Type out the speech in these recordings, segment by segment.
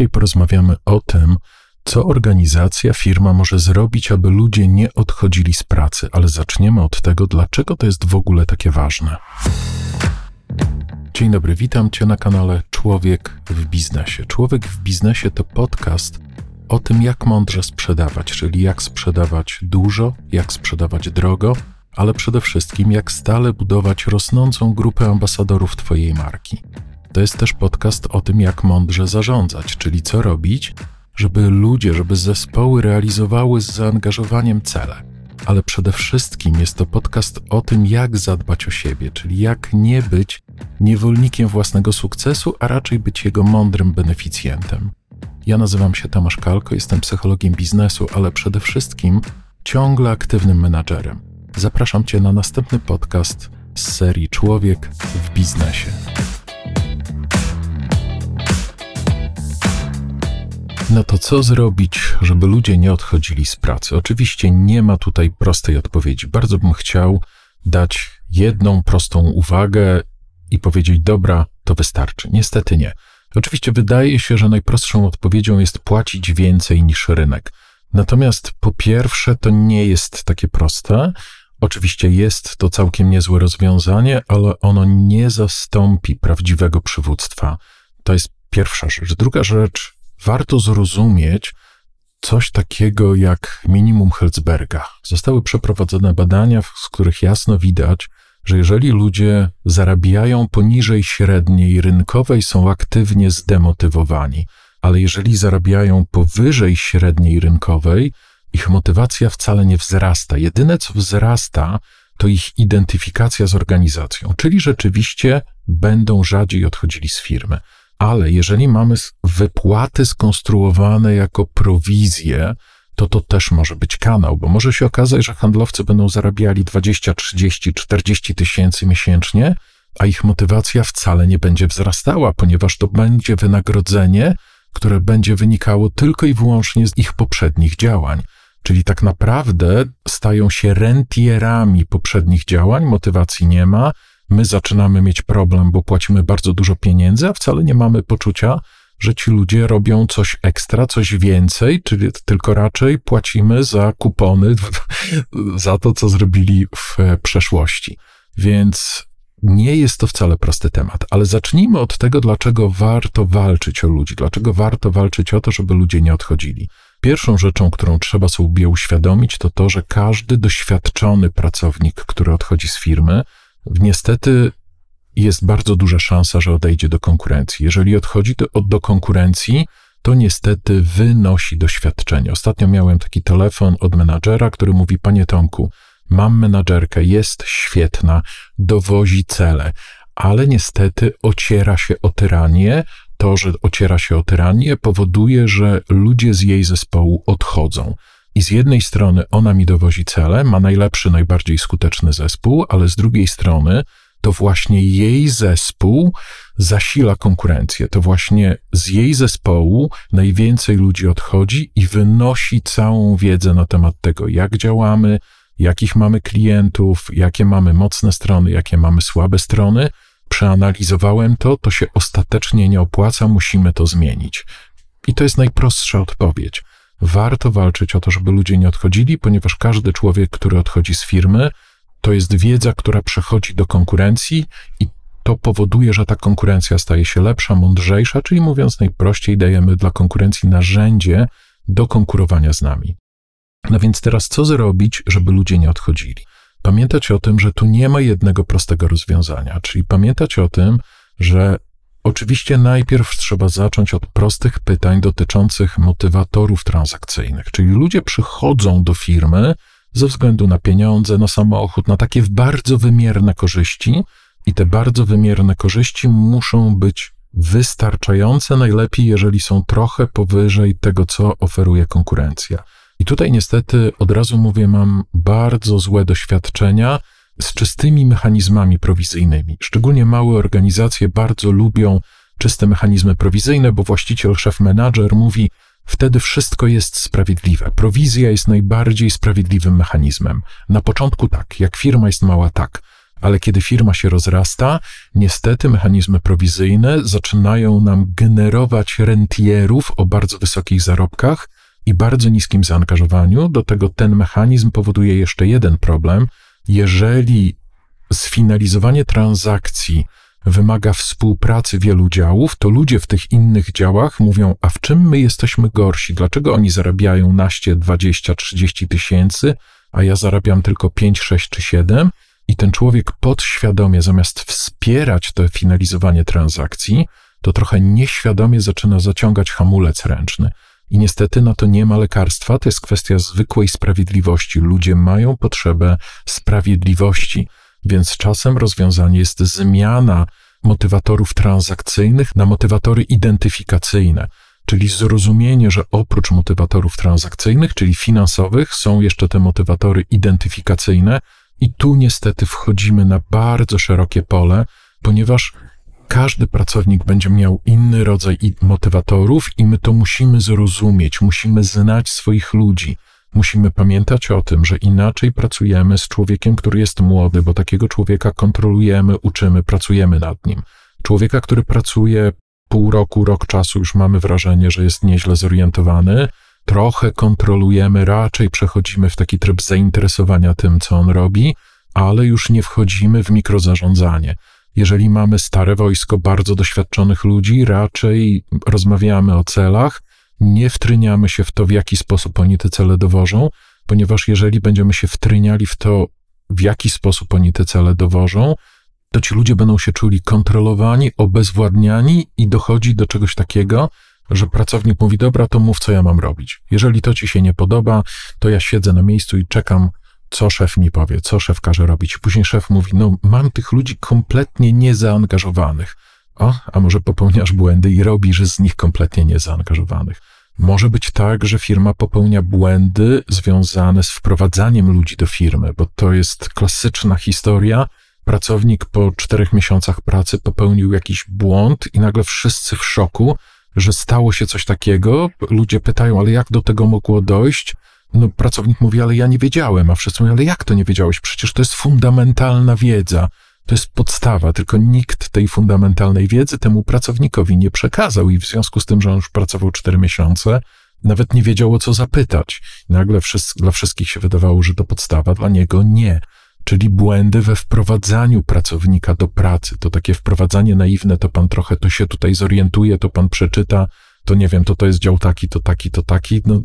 Dzisiaj porozmawiamy o tym, co organizacja, firma może zrobić, aby ludzie nie odchodzili z pracy, ale zaczniemy od tego, dlaczego to jest w ogóle takie ważne. Dzień dobry, witam Cię na kanale Człowiek w Biznesie. Człowiek w Biznesie to podcast o tym, jak mądrze sprzedawać, czyli jak sprzedawać dużo, jak sprzedawać drogo, ale przede wszystkim jak stale budować rosnącą grupę ambasadorów Twojej marki. To jest też podcast o tym, jak mądrze zarządzać, czyli co robić, żeby ludzie, żeby zespoły realizowały z zaangażowaniem cele. Ale przede wszystkim jest to podcast o tym, jak zadbać o siebie, czyli jak nie być niewolnikiem własnego sukcesu, a raczej być jego mądrym beneficjentem. Ja nazywam się Tomasz Kalko, jestem psychologiem biznesu, ale przede wszystkim ciągle aktywnym menadżerem. Zapraszam Cię na następny podcast z serii Człowiek w biznesie. No to co zrobić, żeby ludzie nie odchodzili z pracy? Oczywiście nie ma tutaj prostej odpowiedzi. Bardzo bym chciał dać jedną prostą uwagę i powiedzieć: Dobra, to wystarczy. Niestety nie. Oczywiście wydaje się, że najprostszą odpowiedzią jest płacić więcej niż rynek. Natomiast po pierwsze, to nie jest takie proste. Oczywiście jest to całkiem niezłe rozwiązanie, ale ono nie zastąpi prawdziwego przywództwa. To jest pierwsza rzecz. Druga rzecz, warto zrozumieć coś takiego jak minimum Herzberga. Zostały przeprowadzone badania, z których jasno widać, że jeżeli ludzie zarabiają poniżej średniej rynkowej, są aktywnie zdemotywowani, ale jeżeli zarabiają powyżej średniej rynkowej, ich motywacja wcale nie wzrasta. Jedyne, co wzrasta, to ich identyfikacja z organizacją, czyli rzeczywiście będą rzadziej odchodzili z firmy. Ale jeżeli mamy wypłaty skonstruowane jako prowizje, to to też może być kanał, bo może się okazać, że handlowcy będą zarabiali 20, 30, 40 tysięcy miesięcznie, a ich motywacja wcale nie będzie wzrastała, ponieważ to będzie wynagrodzenie, które będzie wynikało tylko i wyłącznie z ich poprzednich działań. Czyli tak naprawdę stają się rentierami poprzednich działań, motywacji nie ma, my zaczynamy mieć problem, bo płacimy bardzo dużo pieniędzy, a wcale nie mamy poczucia, że ci ludzie robią coś ekstra, coś więcej, czyli tylko raczej płacimy za kupony, za to, co zrobili w przeszłości. Więc nie jest to wcale prosty temat, ale zacznijmy od tego, dlaczego warto walczyć o ludzi, dlaczego warto walczyć o to, żeby ludzie nie odchodzili. Pierwszą rzeczą, którą trzeba sobie uświadomić, to to, że każdy doświadczony pracownik, który odchodzi z firmy, niestety jest bardzo duża szansa, że odejdzie do konkurencji. Jeżeli odchodzi do, do konkurencji, to niestety wynosi doświadczenie. Ostatnio miałem taki telefon od menadżera, który mówi: Panie Tomku, mam menadżerkę, jest świetna, dowozi cele, ale niestety ociera się o tyranię. To, że ociera się o tyranię, powoduje, że ludzie z jej zespołu odchodzą. I z jednej strony ona mi dowozi cele, ma najlepszy, najbardziej skuteczny zespół, ale z drugiej strony to właśnie jej zespół zasila konkurencję. To właśnie z jej zespołu najwięcej ludzi odchodzi i wynosi całą wiedzę na temat tego, jak działamy, jakich mamy klientów, jakie mamy mocne strony, jakie mamy słabe strony. Przeanalizowałem to, to się ostatecznie nie opłaca, musimy to zmienić. I to jest najprostsza odpowiedź. Warto walczyć o to, żeby ludzie nie odchodzili, ponieważ każdy człowiek, który odchodzi z firmy, to jest wiedza, która przechodzi do konkurencji i to powoduje, że ta konkurencja staje się lepsza, mądrzejsza, czyli mówiąc najprościej, dajemy dla konkurencji narzędzie do konkurowania z nami. No więc teraz co zrobić, żeby ludzie nie odchodzili? Pamiętać o tym, że tu nie ma jednego prostego rozwiązania, czyli pamiętać o tym, że oczywiście najpierw trzeba zacząć od prostych pytań dotyczących motywatorów transakcyjnych, czyli ludzie przychodzą do firmy, ze względu na pieniądze, na samochód, na takie bardzo wymierne korzyści. I te bardzo wymierne korzyści muszą być wystarczające, najlepiej, jeżeli są trochę powyżej tego, co oferuje konkurencja. I tutaj niestety od razu mówię, mam bardzo złe doświadczenia z czystymi mechanizmami prowizyjnymi. Szczególnie małe organizacje bardzo lubią czyste mechanizmy prowizyjne, bo właściciel, szef, menadżer mówi: Wtedy wszystko jest sprawiedliwe. Prowizja jest najbardziej sprawiedliwym mechanizmem. Na początku tak, jak firma jest mała, tak, ale kiedy firma się rozrasta, niestety mechanizmy prowizyjne zaczynają nam generować rentierów o bardzo wysokich zarobkach i bardzo niskim zaangażowaniu. Do tego ten mechanizm powoduje jeszcze jeden problem. Jeżeli sfinalizowanie transakcji wymaga współpracy wielu działów, to ludzie w tych innych działach mówią, a w czym my jesteśmy gorsi? Dlaczego oni zarabiają naście, 20, 30 tysięcy, a ja zarabiam tylko 5, 6 czy 7? I ten człowiek podświadomie, zamiast wspierać to finalizowanie transakcji, to trochę nieświadomie zaczyna zaciągać hamulec ręczny. I niestety na to nie ma lekarstwa, to jest kwestia zwykłej sprawiedliwości. Ludzie mają potrzebę sprawiedliwości, więc czasem rozwiązanie jest zmiana motywatorów transakcyjnych na motywatory identyfikacyjne, czyli zrozumienie, że oprócz motywatorów transakcyjnych, czyli finansowych, są jeszcze te motywatory identyfikacyjne, i tu niestety wchodzimy na bardzo szerokie pole, ponieważ każdy pracownik będzie miał inny rodzaj motywatorów i my to musimy zrozumieć, musimy znać swoich ludzi. Musimy pamiętać o tym, że inaczej pracujemy z człowiekiem, który jest młody, bo takiego człowieka kontrolujemy, uczymy, pracujemy nad nim. Człowieka, który pracuje pół roku, rok czasu, już mamy wrażenie, że jest nieźle zorientowany, trochę kontrolujemy, raczej przechodzimy w taki tryb zainteresowania tym, co on robi, ale już nie wchodzimy w mikrozarządzanie. Jeżeli mamy stare wojsko bardzo doświadczonych ludzi, raczej rozmawiamy o celach, nie wtryniamy się w to, w jaki sposób oni te cele dowożą, ponieważ jeżeli będziemy się wtryniali w to, w jaki sposób oni te cele dowożą, to ci ludzie będą się czuli kontrolowani, obezwładniani i dochodzi do czegoś takiego, że pracownik mówi: Dobra, to mów, co ja mam robić. Jeżeli to ci się nie podoba, to ja siedzę na miejscu i czekam, co szef mi powie, co szef każe robić. Później szef mówi: No, mam tych ludzi kompletnie niezaangażowanych. O, a może popełniasz błędy i robisz z nich kompletnie niezaangażowawanych. Może być tak, że firma popełnia błędy związane z wprowadzaniem ludzi do firmy, bo to jest klasyczna historia. Pracownik po czterech miesiącach pracy popełnił jakiś błąd i nagle wszyscy w szoku, że stało się coś takiego. Ludzie pytają, ale jak do tego mogło dojść? No, pracownik mówi, ale ja nie wiedziałem, a wszyscy mówią, ale jak to nie wiedziałeś? Przecież to jest fundamentalna wiedza. To jest podstawa, tylko nikt tej fundamentalnej wiedzy temu pracownikowi nie przekazał i w związku z tym, że on już pracował cztery miesiące, nawet nie wiedział o co zapytać. Nagle dla wszystkich się wydawało, że to podstawa, dla niego nie czyli błędy we wprowadzaniu pracownika do pracy. To takie wprowadzanie naiwne, to pan trochę to się tutaj zorientuje, to pan przeczyta, to nie wiem, to to jest dział taki, to taki, to taki. No,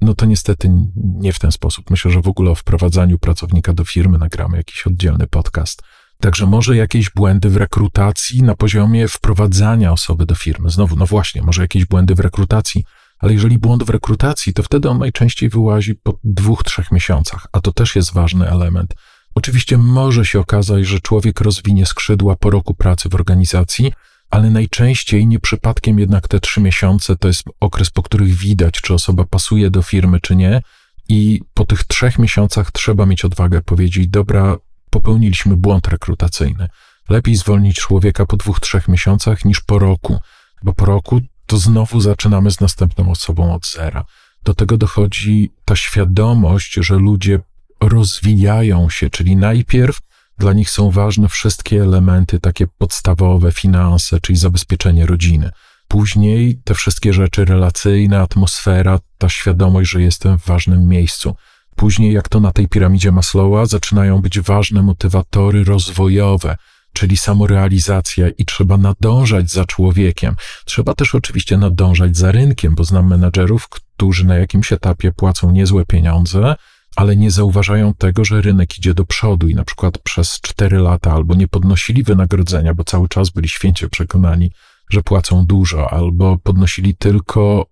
no to niestety nie w ten sposób. Myślę, że w ogóle o wprowadzaniu pracownika do firmy nagramy jakiś oddzielny podcast. Także może jakieś błędy w rekrutacji na poziomie wprowadzania osoby do firmy. Znowu, no właśnie, może jakieś błędy w rekrutacji, ale jeżeli błąd w rekrutacji, to wtedy on najczęściej wyłazi po dwóch, trzech miesiącach, a to też jest ważny element. Oczywiście może się okazać, że człowiek rozwinie skrzydła po roku pracy w organizacji, ale najczęściej nie przypadkiem jednak te trzy miesiące to jest okres, po których widać, czy osoba pasuje do firmy, czy nie. I po tych trzech miesiącach trzeba mieć odwagę powiedzieć: Dobra, popełniliśmy błąd rekrutacyjny. Lepiej zwolnić człowieka po dwóch, trzech miesiącach niż po roku, bo po roku to znowu zaczynamy z następną osobą od zera. Do tego dochodzi ta świadomość, że ludzie rozwijają się, czyli najpierw dla nich są ważne wszystkie elementy takie podstawowe, finanse, czyli zabezpieczenie rodziny. Później te wszystkie rzeczy relacyjne, atmosfera, ta świadomość, że jestem w ważnym miejscu. Później, jak to na tej piramidzie Maslowa, zaczynają być ważne motywatory rozwojowe, czyli samorealizacja i trzeba nadążać za człowiekiem. Trzeba też oczywiście nadążać za rynkiem, bo znam menedżerów, którzy na jakimś etapie płacą niezłe pieniądze, ale nie zauważają tego, że rynek idzie do przodu i na przykład przez cztery lata albo nie podnosili wynagrodzenia, bo cały czas byli święcie przekonani, że płacą dużo, albo podnosili tylko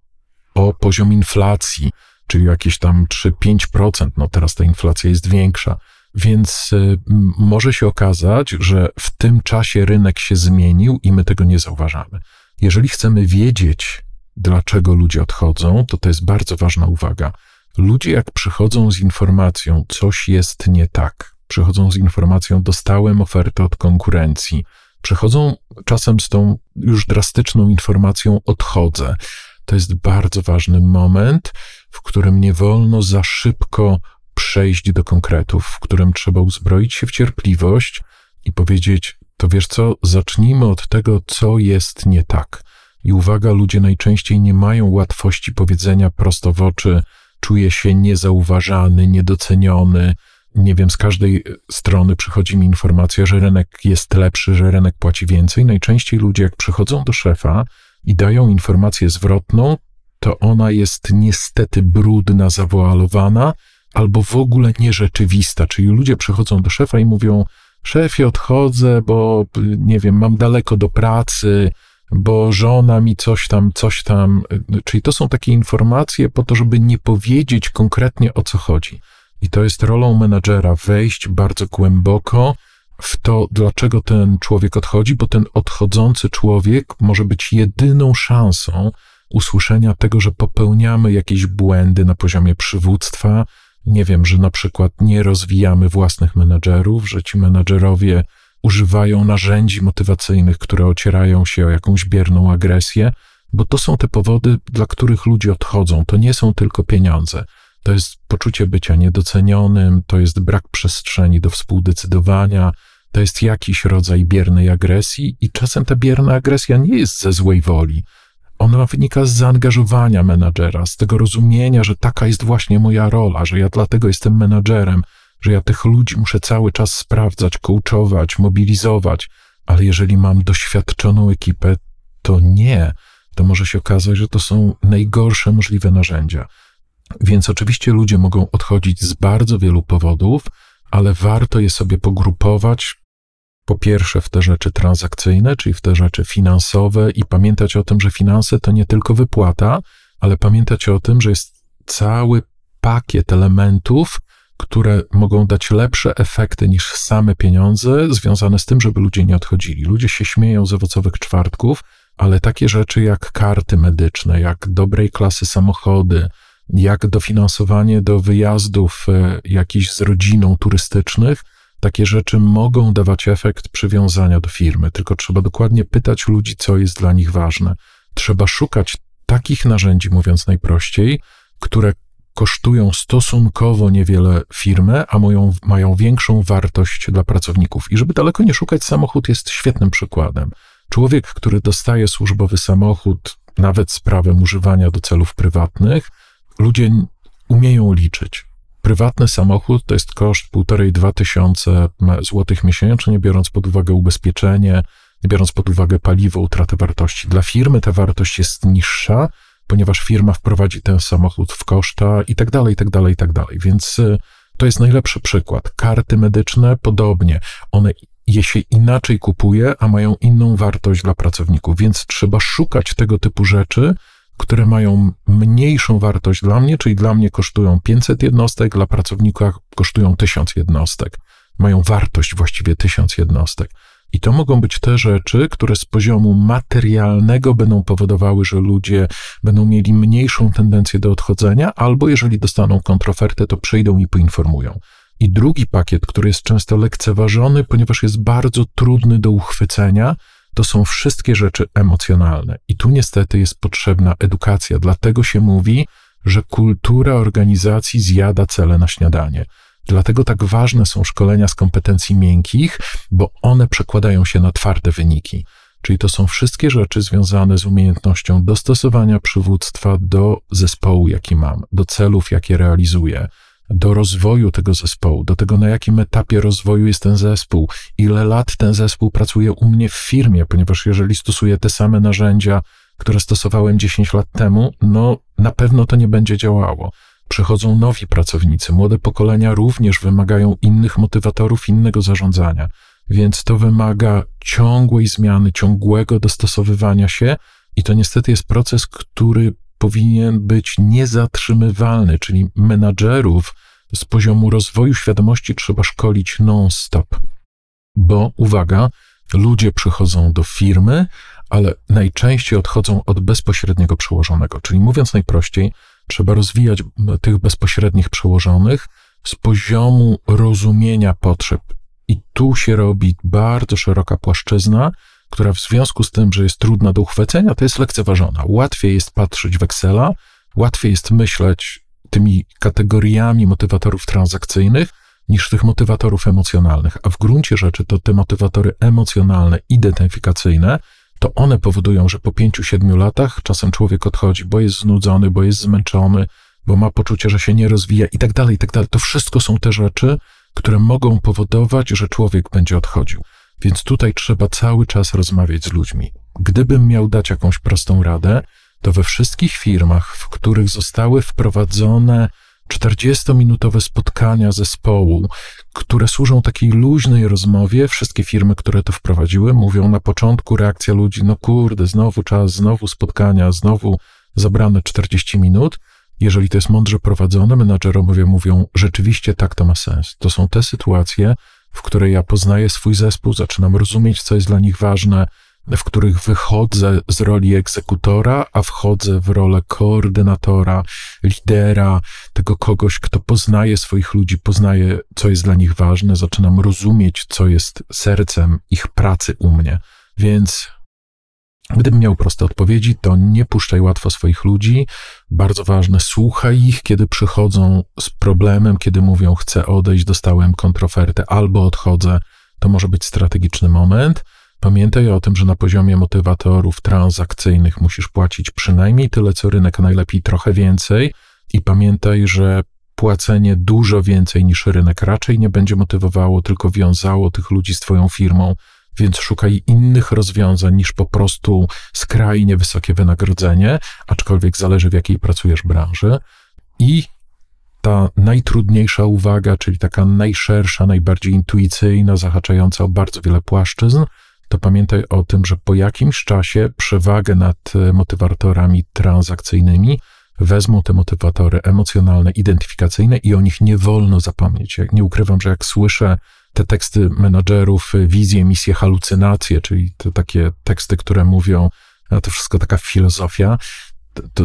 o poziom inflacji, czyli jakieś tam 3-5%. No teraz ta inflacja jest większa. Więc y, może się okazać, że w tym czasie rynek się zmienił i my tego nie zauważamy. Jeżeli chcemy wiedzieć, dlaczego ludzie odchodzą, to to jest bardzo ważna uwaga. Ludzie, jak przychodzą z informacją, coś jest nie tak, przychodzą z informacją, dostałem ofertę od konkurencji, przychodzą czasem z tą już drastyczną informacją, odchodzę. To jest bardzo ważny moment, w którym nie wolno za szybko przejść do konkretów, w którym trzeba uzbroić się w cierpliwość, i powiedzieć: To wiesz co, zacznijmy od tego, co jest nie tak. I uwaga, ludzie najczęściej nie mają łatwości powiedzenia prosto w oczy, czuję się niezauważany, niedoceniony. Nie wiem, z każdej strony przychodzi mi informacja, że rynek jest lepszy, że rynek płaci więcej. Najczęściej ludzie, jak przychodzą do szefa i dają informację zwrotną, to ona jest niestety brudna, zawoalowana albo w ogóle nierzeczywista. Czyli ludzie przychodzą do szefa i mówią: Szefie, odchodzę, bo nie wiem, mam daleko do pracy, bo żona mi coś tam, coś tam. Czyli to są takie informacje po to, żeby nie powiedzieć konkretnie o co chodzi. I to jest rolą menadżera wejść bardzo głęboko w to, dlaczego ten człowiek odchodzi, bo ten odchodzący człowiek może być jedyną szansą usłyszenia tego, że popełniamy jakieś błędy na poziomie przywództwa. Nie wiem, że na przykład nie rozwijamy własnych menadżerów, że ci menadżerowie używają narzędzi motywacyjnych, które ocierają się o jakąś bierną agresję, bo to są te powody, dla których ludzie odchodzą. To nie są tylko pieniądze. To jest poczucie bycia niedocenionym, to jest brak przestrzeni do współdecydowania, to jest jakiś rodzaj biernej agresji, i czasem ta bierna agresja nie jest ze złej woli. Ona wynika z zaangażowania menadżera, z tego rozumienia, że taka jest właśnie moja rola, że ja dlatego jestem menadżerem, że ja tych ludzi muszę cały czas sprawdzać, coachować, mobilizować, ale jeżeli mam doświadczoną ekipę, to nie. To może się okazać, że to są najgorsze możliwe narzędzia. Więc oczywiście ludzie mogą odchodzić z bardzo wielu powodów, ale warto je sobie pogrupować. Po pierwsze, w te rzeczy transakcyjne, czyli w te rzeczy finansowe, i pamiętać o tym, że finanse to nie tylko wypłata, ale pamiętać o tym, że jest cały pakiet elementów, które mogą dać lepsze efekty niż same pieniądze, związane z tym, żeby ludzie nie odchodzili. Ludzie się śmieją z owocowych czwartków, ale takie rzeczy jak karty medyczne, jak dobrej klasy samochody, jak dofinansowanie do wyjazdów e, jakichś z rodziną turystycznych, takie rzeczy mogą dawać efekt przywiązania do firmy, tylko trzeba dokładnie pytać ludzi, co jest dla nich ważne. Trzeba szukać takich narzędzi, mówiąc najprościej, które kosztują stosunkowo niewiele firmę, a mają, mają większą wartość dla pracowników. I żeby daleko nie szukać, samochód jest świetnym przykładem. Człowiek, który dostaje służbowy samochód, nawet z prawem używania do celów prywatnych, ludzie umieją liczyć. Prywatny samochód to jest koszt 1,5-2 tysiące złotych miesięcznie, biorąc pod uwagę ubezpieczenie, biorąc pod uwagę paliwo, utratę wartości. Dla firmy ta wartość jest niższa, ponieważ firma wprowadzi ten samochód w koszta i tak dalej, i tak dalej, i tak dalej. Więc y, to jest najlepszy przykład. Karty medyczne podobnie. One je się inaczej kupuje, a mają inną wartość dla pracowników, więc trzeba szukać tego typu rzeczy, które mają mniejszą wartość dla mnie, czyli dla mnie kosztują 500 jednostek, dla pracownika kosztują 1000 jednostek. Mają wartość właściwie 1000 jednostek. I to mogą być te rzeczy, które z poziomu materialnego będą powodowały, że ludzie będą mieli mniejszą tendencję do odchodzenia, albo jeżeli dostaną kontrofertę, to przyjdą i poinformują. I drugi pakiet, który jest często lekceważony, ponieważ jest bardzo trudny do uchwycenia, to są wszystkie rzeczy emocjonalne. I tu niestety jest potrzebna edukacja, dlatego się mówi, że kultura organizacji zjada cele na śniadanie. Dlatego tak ważne są szkolenia z kompetencji miękkich, bo one przekładają się na twarde wyniki. Czyli to są wszystkie rzeczy związane z umiejętnością dostosowania przywództwa do zespołu, jaki mam, do celów, jakie realizuję, do rozwoju tego zespołu, do tego, na jakim etapie rozwoju jest ten zespół, ile lat ten zespół pracuje u mnie w firmie, ponieważ jeżeli stosuję te same narzędzia, które stosowałem 10 lat temu, no na pewno to nie będzie działało. Przychodzą nowi pracownicy, młode pokolenia również wymagają innych motywatorów, innego zarządzania, więc to wymaga ciągłej zmiany, ciągłego dostosowywania się, i to niestety jest proces, który powinien być niezatrzymywalny, czyli menadżerów z poziomu rozwoju świadomości trzeba szkolić non-stop. Bo uwaga, ludzie przychodzą do firmy, ale najczęściej odchodzą od bezpośredniego przełożonego. Czyli mówiąc najprościej, trzeba rozwijać tych bezpośrednich przełożonych z poziomu rozumienia potrzeb. I tu się robi bardzo szeroka płaszczyzna, która w związku z tym, że jest trudna do uchwycenia, to jest lekceważona. Łatwiej jest patrzeć w Excela, łatwiej jest myśleć tymi kategoriami motywatorów transakcyjnych, niż tych motywatorów emocjonalnych. A w gruncie rzeczy to te motywatory emocjonalne, identyfikacyjne, to one powodują, że po pięciu, siedmiu latach czasem człowiek odchodzi, bo jest znudzony, bo jest zmęczony, bo ma poczucie, że się nie rozwija i tak dalej, i tak dalej. To wszystko są te rzeczy, które mogą powodować, że człowiek będzie odchodził. Więc tutaj trzeba cały czas rozmawiać z ludźmi. Gdybym miał dać jakąś prostą radę, to we wszystkich firmach, w których zostały wprowadzone 40-minutowe spotkania zespołu, które służą takiej luźnej rozmowie. Wszystkie firmy, które to wprowadziły, mówią na początku reakcja ludzi: no kurde, znowu czas, znowu spotkania, znowu zabrane 40 minut. Jeżeli to jest mądrze prowadzone, menadżerowie mówią: rzeczywiście tak to ma sens. To są te sytuacje, w której ja poznaję swój zespół, zaczynam rozumieć, co jest dla nich ważne, w których wychodzę z roli egzekutora, a wchodzę w rolę koordynatora, lidera, tego kogoś, kto poznaje swoich ludzi, poznaje, co jest dla nich ważne, zaczynam rozumieć, co jest sercem ich pracy u mnie. Więc Gdybym miał proste odpowiedzi, to nie puszczaj łatwo swoich ludzi. Bardzo ważne, słuchaj ich, kiedy przychodzą z problemem, kiedy mówią, chcę odejść, dostałem kontrofertę albo odchodzę. To może być strategiczny moment. Pamiętaj o tym, że na poziomie motywatorów transakcyjnych musisz płacić przynajmniej tyle co rynek, a najlepiej trochę więcej. I pamiętaj, że płacenie dużo więcej niż rynek raczej nie będzie motywowało, tylko wiązało tych ludzi z Twoją firmą, więc szukaj innych rozwiązań niż po prostu skrajnie wysokie wynagrodzenie, aczkolwiek zależy w jakiej pracujesz branży. I ta najtrudniejsza uwaga, czyli taka najszersza, najbardziej intuicyjna, zahaczająca o bardzo wiele płaszczyzn, to pamiętaj o tym, że po jakimś czasie przewagę nad e, motywatorami transakcyjnymi wezmą te motywatory emocjonalne, identyfikacyjne i o nich nie wolno zapomnieć. nie ukrywam, że jak słyszę te teksty menadżerów, e, wizje, misje, halucynacje, czyli te takie teksty, które mówią, to wszystko taka filozofia, to,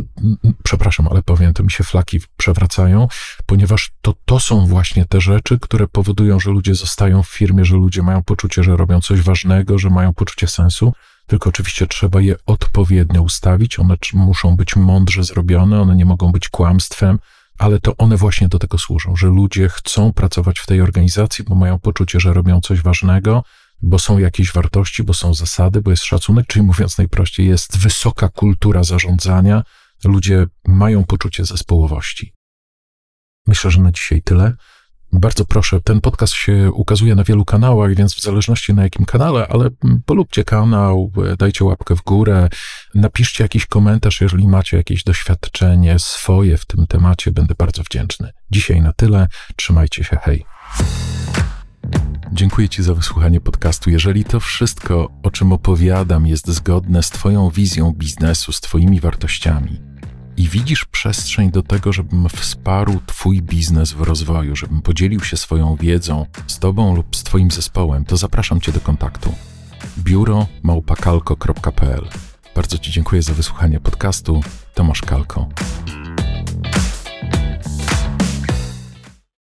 przepraszam, ale powiem, to mi się flaki przewracają, ponieważ to, to są właśnie te rzeczy, które powodują, że ludzie zostają w firmie, że ludzie mają poczucie, że robią coś ważnego, że mają poczucie sensu. Tylko oczywiście trzeba je odpowiednio ustawić, one muszą być mądrze zrobione, one nie mogą być kłamstwem, ale to one właśnie do tego służą, że ludzie chcą pracować w tej organizacji, bo mają poczucie, że robią coś ważnego, bo są jakieś wartości, bo są zasady, bo jest szacunek, czyli mówiąc najprościej, jest wysoka kultura zarządzania, ludzie mają poczucie zespołowości. Myślę, że na dzisiaj tyle. Bardzo proszę, ten podcast się ukazuje na wielu kanałach, więc w zależności na jakim kanale, ale polubcie kanał, dajcie łapkę w górę, napiszcie jakiś komentarz, jeżeli macie jakieś doświadczenie swoje w tym temacie, będę bardzo wdzięczny. Dzisiaj na tyle, trzymajcie się, hej. Dziękuję Ci za wysłuchanie podcastu. Jeżeli to wszystko, o czym opowiadam, jest zgodne z Twoją wizją biznesu, z Twoimi wartościami i widzisz przestrzeń do tego, żebym wsparł Twój biznes w rozwoju, żebym podzielił się swoją wiedzą z Tobą lub z Twoim zespołem, to zapraszam Cię do kontaktu. Biuro małpakalko.pl Bardzo Ci dziękuję za wysłuchanie podcastu. Tomasz Kalko.